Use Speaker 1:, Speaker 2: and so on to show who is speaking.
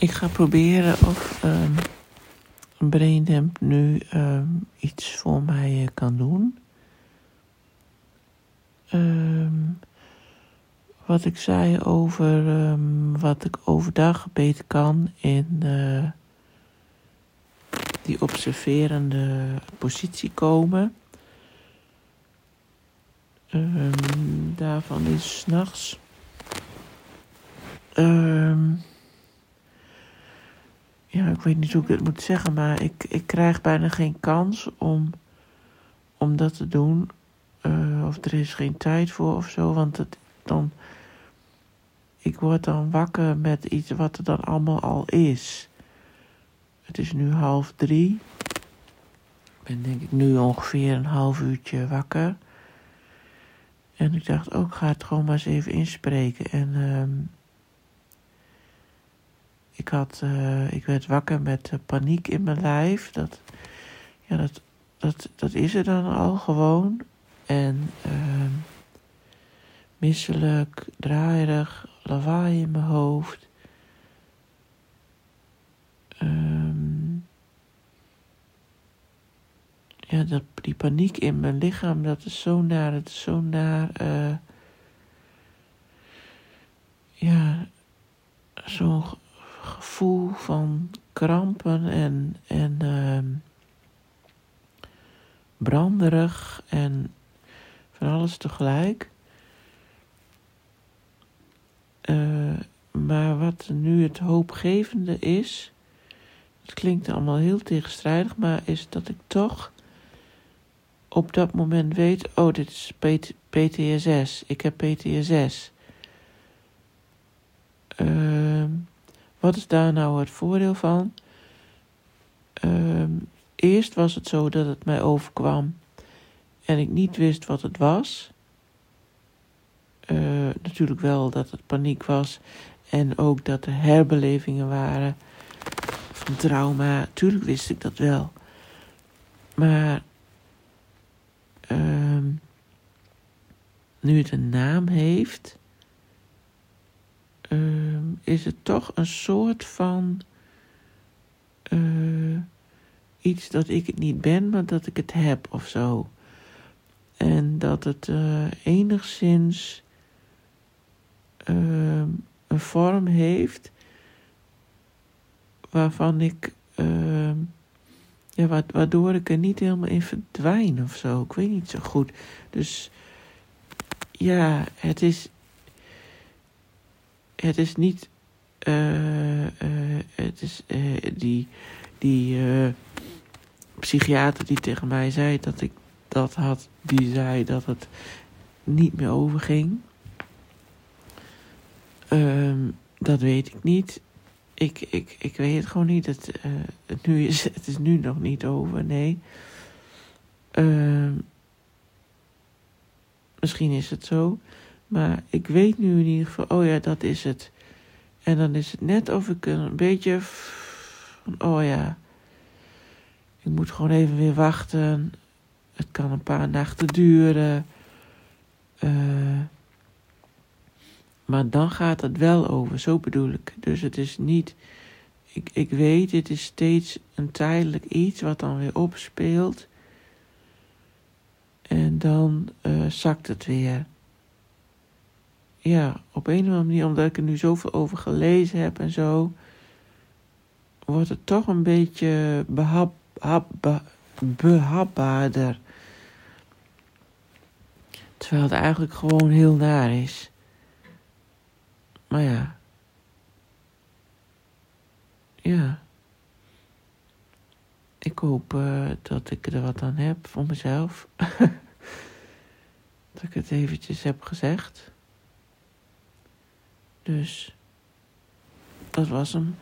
Speaker 1: Ik ga proberen of um, Braindamp nu um, iets voor mij uh, kan doen. Um, wat ik zei over wat ik overdag beter kan in uh, die observerende positie komen. daarvan is s'nachts. Um, ja, ik weet niet hoe ik het moet zeggen, maar ik, ik krijg bijna geen kans om, om dat te doen. Uh, of er is geen tijd voor of zo, want het, dan, ik word dan wakker met iets wat er dan allemaal al is. Het is nu half drie. Ik ben denk ik nu ongeveer een half uurtje wakker. En ik dacht ook, oh, ga het gewoon maar eens even inspreken. En um, ik, had, uh, ik werd wakker met uh, paniek in mijn lijf. Dat, ja, dat, dat, dat is er dan al gewoon. En uh, misselijk, draaierig, lawaai in mijn hoofd. Um, ja, dat, die paniek in mijn lichaam, dat is zo naar, het is zo naar. Uh, ja, zo'n van krampen en, en uh, branderig en van alles tegelijk. Uh, maar wat nu het hoopgevende is, het klinkt allemaal heel tegenstrijdig, maar is dat ik toch op dat moment weet, oh, dit is PTSS, ik heb PTSS. Uh, wat is daar nou het voordeel van? Um, eerst was het zo dat het mij overkwam en ik niet wist wat het was. Uh, natuurlijk wel dat het paniek was en ook dat er herbelevingen waren van trauma. Tuurlijk wist ik dat wel. Maar um, nu het een naam heeft, is het toch een soort van uh, iets dat ik het niet ben, maar dat ik het heb of zo. En dat het uh, enigszins ehm, een vorm heeft waarvan ik, ja, waardoor ik er niet helemaal in verdwijn of zo. Ik weet niet zo goed. Dus ja, het is het is niet. Uh, uh, het is uh, die, die psychiater die tegen mij zei dat ik dat had, die zei dat het niet meer overging. Um, dat weet ik niet. Ik, ik, ik weet het gewoon niet. Het, het, nu is, het is nu nog niet over, nee. Um, misschien is het zo. Maar ik weet nu in ieder geval, oh ja, dat is het. En dan is het net of ik een beetje oh ja, ik moet gewoon even weer wachten. Het kan een paar nachten duren. Uh, maar dan gaat het wel over, zo bedoel ik. Dus het is niet, ik, ik weet, het is steeds een tijdelijk iets wat dan weer opspeelt. En dan uh, zakt het weer ja, op een of andere manier, omdat ik er nu zoveel over gelezen heb en zo, wordt het toch een beetje behap, hap, behapbaarder. Terwijl het eigenlijk gewoon heel naar is. Maar ja. Ja. Ik hoop uh, dat ik er wat aan heb voor mezelf. dat ik het eventjes heb gezegd. Dus dat was hem.